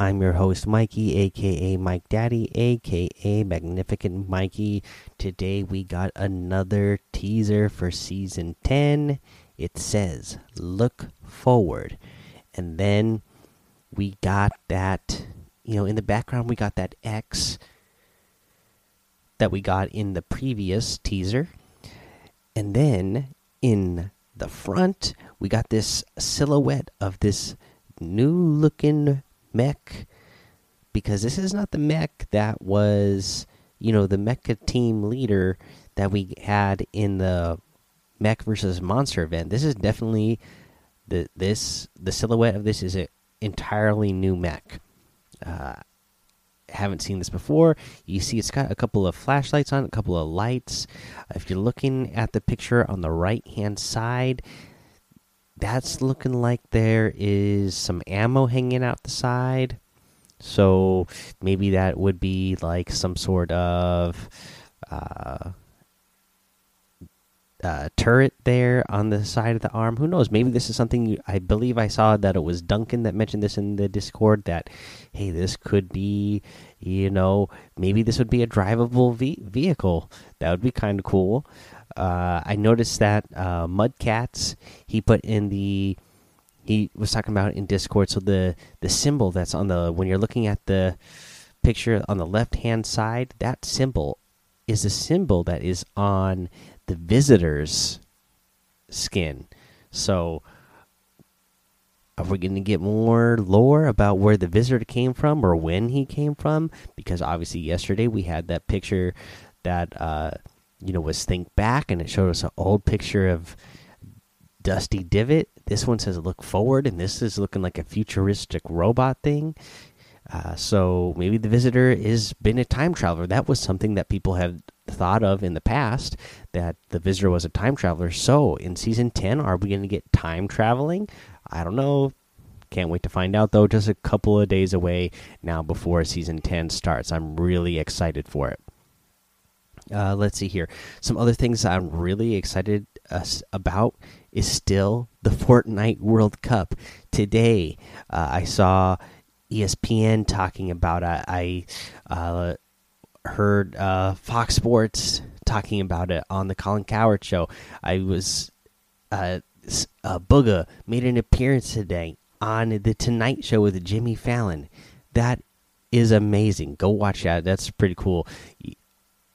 I'm your host, Mikey, aka Mike Daddy, aka Magnificent Mikey. Today we got another teaser for season 10. It says, Look forward. And then we got that, you know, in the background, we got that X that we got in the previous teaser and then in the front, we got this silhouette of this new looking mech. Because this is not the mech that was, you know, the mecha team leader that we had in the mech versus monster event. This is definitely the this the silhouette of this is an entirely new mech. Uh, haven't seen this before, you see it's got a couple of flashlights on, a couple of lights. If you're looking at the picture on the right hand side, that's looking like there is some ammo hanging out the side. So maybe that would be like some sort of uh, uh, turret there on the side of the arm. Who knows? Maybe this is something you, I believe I saw that it was Duncan that mentioned this in the Discord. That hey, this could be, you know, maybe this would be a drivable ve vehicle. That would be kind of cool. Uh, I noticed that uh, Mudcats he put in the he was talking about in Discord. So the the symbol that's on the when you're looking at the picture on the left hand side, that symbol is a symbol that is on the visitor's skin. So, are we going to get more lore about where the visitor came from or when he came from? Because obviously, yesterday we had that picture that uh, you know was think back, and it showed us an old picture of Dusty Divot. This one says look forward, and this is looking like a futuristic robot thing. Uh, so maybe the visitor has been a time traveler. That was something that people have thought of in the past that the visitor was a time traveler. So in season 10, are we going to get time traveling? I don't know. Can't wait to find out though. Just a couple of days away now before season 10 starts. I'm really excited for it. Uh, let's see here. Some other things I'm really excited uh, about is still the Fortnite World Cup. Today, uh, I saw ESPN talking about. it. I uh, heard uh, Fox Sports talking about it on the Colin Cowherd show. I was uh, uh, Bugha made an appearance today on the Tonight Show with Jimmy Fallon. That is amazing. Go watch that. That's pretty cool.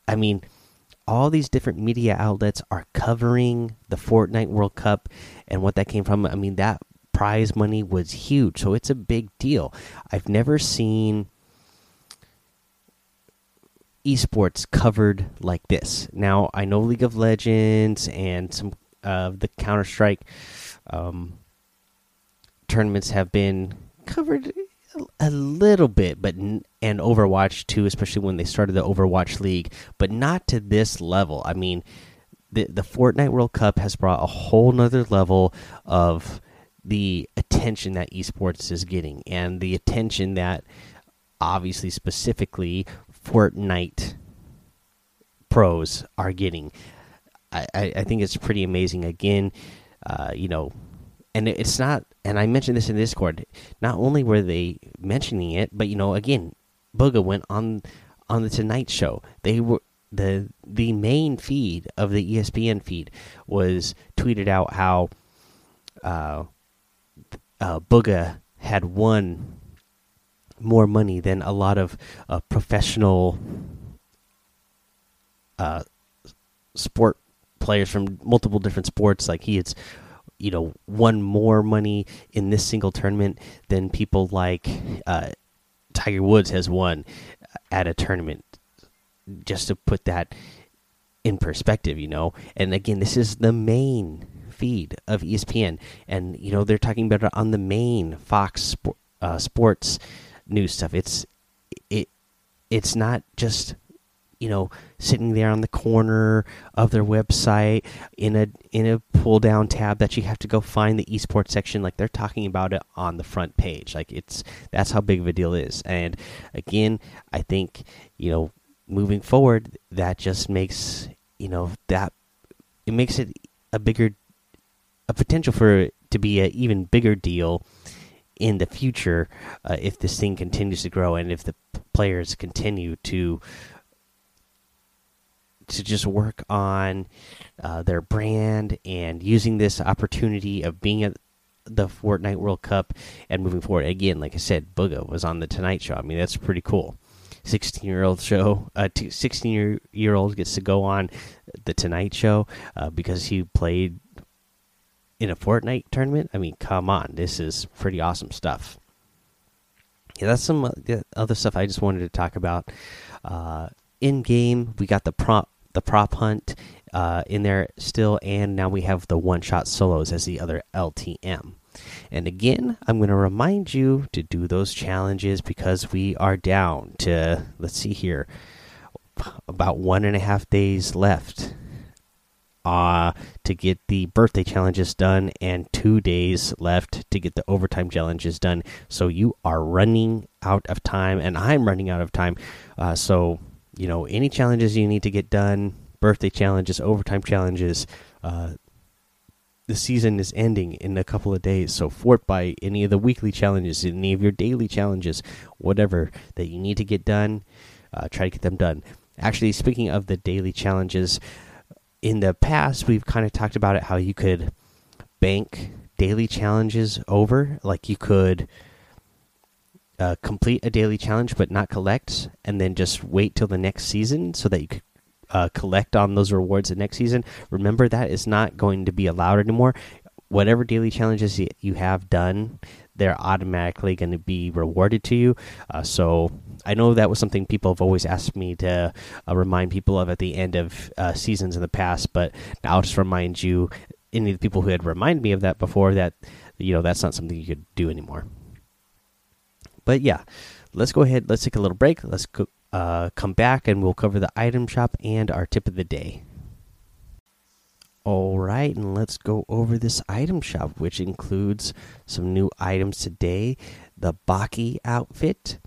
I mean, all these different media outlets are covering the Fortnite World Cup and what that came from. I mean, that prize money was huge, so it's a big deal. I've never seen esports covered like this. Now I know League of Legends and some of the Counter Strike um, tournaments have been covered a little bit, but and Overwatch too, especially when they started the Overwatch League, but not to this level. I mean, the the Fortnite World Cup has brought a whole nother level of the attention that esports is getting, and the attention that obviously specifically Fortnite pros are getting. I, I, I think it's pretty amazing. Again, uh, you know, and it's not. And I mentioned this in Discord. Not only were they mentioning it, but you know, again, Bugha went on on the Tonight Show. They were the the main feed of the ESPN feed was tweeted out how uh, uh, Bugha had won more money than a lot of uh, professional uh, sport players from multiple different sports. Like he has, you know, won more money in this single tournament than people like uh, Tiger Woods has won at a tournament. Just to put that in perspective, you know. And again, this is the main feed of ESPN, and you know they're talking about it on the main Fox uh, Sports news stuff. It's it it's not just you know sitting there on the corner of their website in a in a pull down tab that you have to go find the esports section like they're talking about it on the front page. Like it's that's how big of a deal is. And again i think you know moving forward that just makes you know that it makes it a bigger a potential for it to be an even bigger deal in the future uh, if this thing continues to grow and if the players continue to to just work on uh, their brand and using this opportunity of being at the Fortnite World Cup and moving forward. Again, like I said, Bugha was on the Tonight Show. I mean, that's pretty cool. 16 year old show, uh, 16 year, year old gets to go on the Tonight Show uh, because he played in a Fortnite tournament. I mean, come on, this is pretty awesome stuff. Yeah, that's some uh, other stuff I just wanted to talk about. Uh, in game, we got the prop the prop hunt uh, in there still, and now we have the one shot solos as the other LTM. And again, I'm going to remind you to do those challenges because we are down to, let's see here, about one and a half days left uh, to get the birthday challenges done and two days left to get the overtime challenges done. So you are running out of time, and I'm running out of time. Uh, so, you know, any challenges you need to get done, birthday challenges, overtime challenges, uh, the season is ending in a couple of days. So, fort by any of the weekly challenges, any of your daily challenges, whatever that you need to get done, uh, try to get them done. Actually, speaking of the daily challenges, in the past we've kind of talked about it how you could bank daily challenges over like you could uh, complete a daily challenge but not collect and then just wait till the next season so that you could uh, collect on those rewards the next season remember that is not going to be allowed anymore whatever daily challenges you have done they're automatically going to be rewarded to you. Uh, so I know that was something people have always asked me to uh, remind people of at the end of uh, seasons in the past, but I'll just remind you, any of the people who had reminded me of that before, that you know that's not something you could do anymore. But yeah, let's go ahead. Let's take a little break. Let's go, uh, come back and we'll cover the item shop and our tip of the day. All right, and let's go over this item shop, which includes some new items today. The Bachii outfit,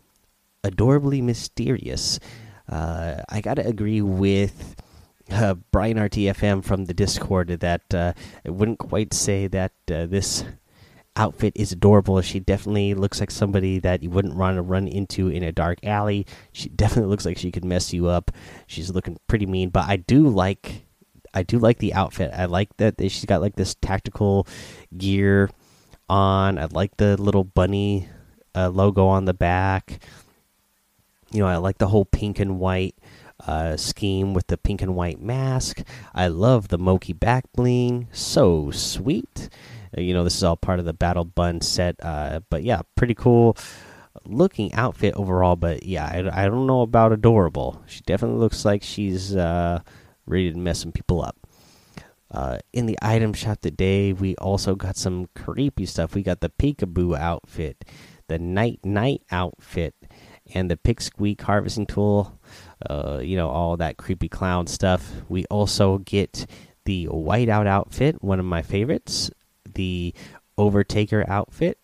adorably mysterious. Uh, I gotta agree with uh, Brian RTFM from the Discord that uh, I wouldn't quite say that uh, this outfit is adorable. She definitely looks like somebody that you wouldn't want to run into in a dark alley. She definitely looks like she could mess you up. She's looking pretty mean, but I do like I do like the outfit. I like that she's got like this tactical gear on. I like the little bunny uh, logo on the back. You know, I like the whole pink and white uh, scheme with the pink and white mask. I love the Moki back bling. So sweet. Uh, you know, this is all part of the Battle bun set. Uh, but yeah, pretty cool looking outfit overall. But yeah, I, I don't know about adorable. She definitely looks like she's uh, ready to mess some people up. Uh, in the item shop today, we also got some creepy stuff. We got the peekaboo outfit, the night night outfit, and the pick squeak harvesting tool. Uh, you know, all that creepy clown stuff. We also get the whiteout outfit, one of my favorites, the overtaker outfit,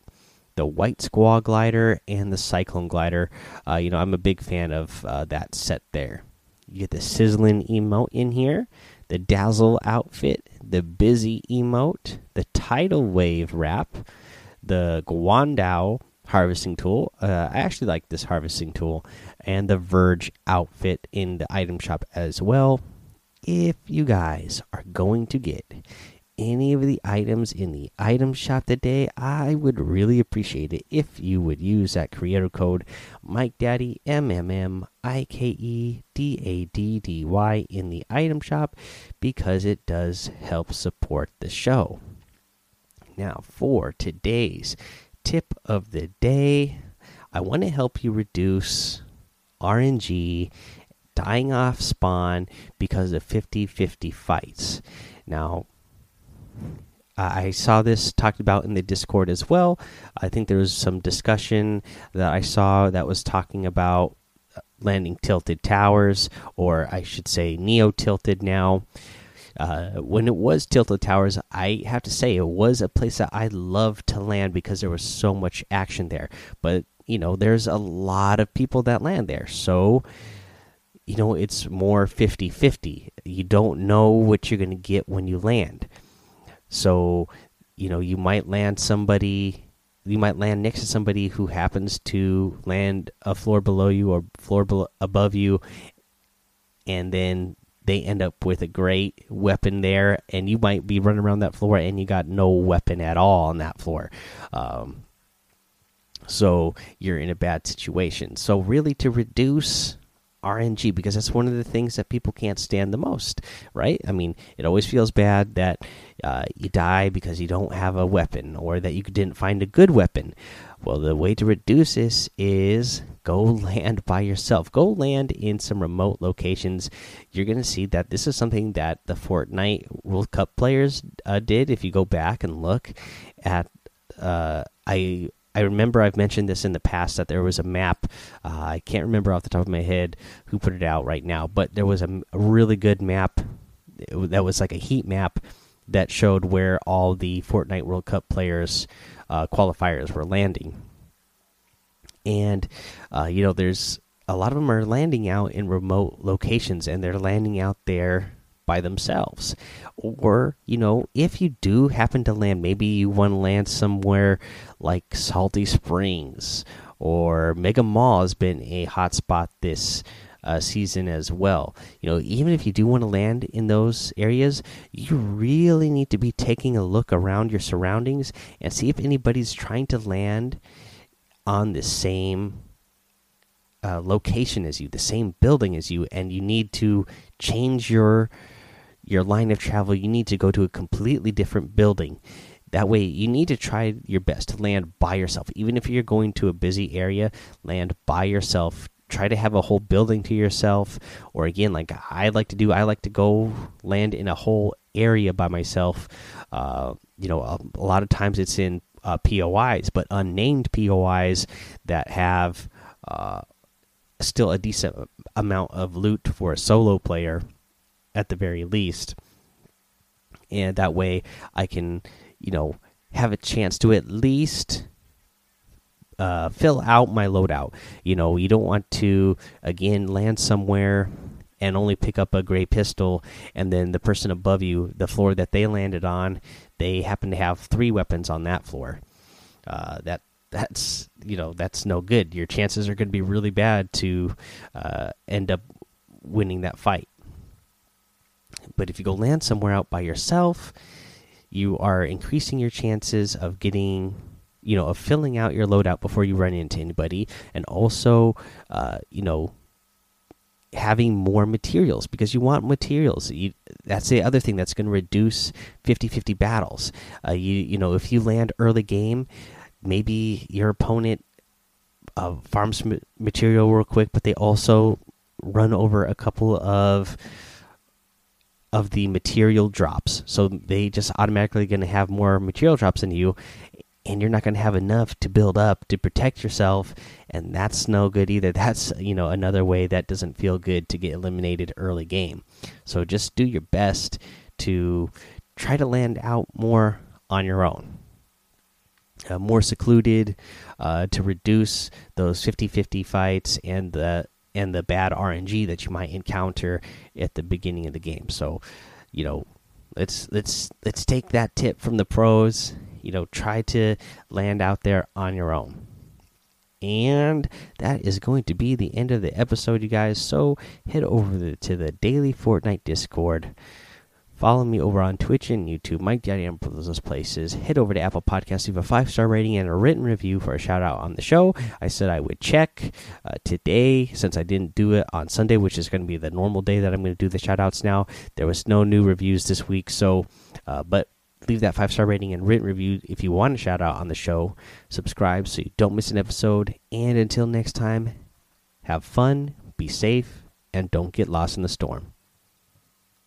the white Squall glider, and the cyclone glider. Uh, you know, I'm a big fan of uh, that set there. You get the sizzling emote in here, the dazzle outfit, the busy emote, the tidal wave wrap, the Guandao harvesting tool. Uh, I actually like this harvesting tool, and the Verge outfit in the item shop as well. If you guys are going to get any of the items in the item shop today, I would really appreciate it if you would use that creator code Mike Daddy M M M I K E D A D D Y in the item shop because it does help support the show. Now, for today's tip of the day, I want to help you reduce RNG dying off spawn because of 50 50 fights. Now, I saw this talked about in the Discord as well. I think there was some discussion that I saw that was talking about landing tilted towers, or I should say neo tilted now. Uh, when it was tilted towers, I have to say it was a place that I loved to land because there was so much action there. But you know, there's a lot of people that land there, so you know it's more 50 50 you don't know what you're going to get when you land so you know you might land somebody you might land next to somebody who happens to land a floor below you or floor below, above you and then they end up with a great weapon there and you might be running around that floor and you got no weapon at all on that floor. Um, so you're in a bad situation. So really to reduce RNG because that's one of the things that people can't stand the most, right? I mean, it always feels bad that uh, you die because you don't have a weapon or that you didn't find a good weapon. Well, the way to reduce this is go land by yourself. Go land in some remote locations. You're going to see that this is something that the Fortnite World Cup players uh, did. If you go back and look at, uh, I I remember I've mentioned this in the past that there was a map. Uh, I can't remember off the top of my head who put it out right now, but there was a, a really good map that was like a heat map that showed where all the Fortnite World Cup players uh, qualifiers were landing. And uh, you know, there's a lot of them are landing out in remote locations, and they're landing out there by themselves. Or, you know, if you do happen to land, maybe you want to land somewhere like Salty Springs or Mega Mall has been a hotspot this uh, season as well. You know, even if you do want to land in those areas, you really need to be taking a look around your surroundings and see if anybody's trying to land on the same uh, location as you, the same building as you, and you need to change your your line of travel, you need to go to a completely different building. That way, you need to try your best to land by yourself. Even if you're going to a busy area, land by yourself. Try to have a whole building to yourself. Or again, like I like to do, I like to go land in a whole area by myself. Uh, you know, a, a, lot of times it's in uh, POIs, but unnamed POIs that have uh, still a decent amount of loot for a solo player at the very least. And that way I can, you know, have a chance to at least uh, fill out my loadout. You know, you don't want to, again, land somewhere and only pick up a gray pistol, and then the person above you, the floor that they landed on, they happen to have three weapons on that floor. Uh, that that's you know that's no good. Your chances are going to be really bad to uh, end up winning that fight. But if you go land somewhere out by yourself, you are increasing your chances of getting, you know, of filling out your loadout before you run into anybody, and also, uh, you know, having more materials because you want materials. You, that's the other thing that's going to reduce 50-50 battles. Uh, you you know, if you land early game, maybe your opponent uh, farms material real quick, but they also run over a couple of of the material drops. So they just automatically going to have more material drops than you, and you're not going to have enough to build up to protect yourself, and that's no good either. That's you know another way that doesn't feel good to get eliminated early game. So just do your best to try to land out more on your own. Uh, more secluded uh, to reduce those 50 50 fights and the and the bad RNG that you might encounter at the beginning of the game. So, you know, let's let's let's take that tip from the pros. You know, try to land out there on your own. And that is going to be the end of the episode, you guys. So head over to the daily Fortnite Discord Follow me over on Twitch and YouTube, Mike Daddy on those places. Head over to Apple Podcasts, leave a five star rating and a written review for a shout out on the show. I said I would check uh, today since I didn't do it on Sunday, which is going to be the normal day that I'm going to do the shout outs now. There was no new reviews this week, so uh, but leave that five star rating and written review if you want a shout out on the show. Subscribe so you don't miss an episode. And until next time, have fun, be safe, and don't get lost in the storm.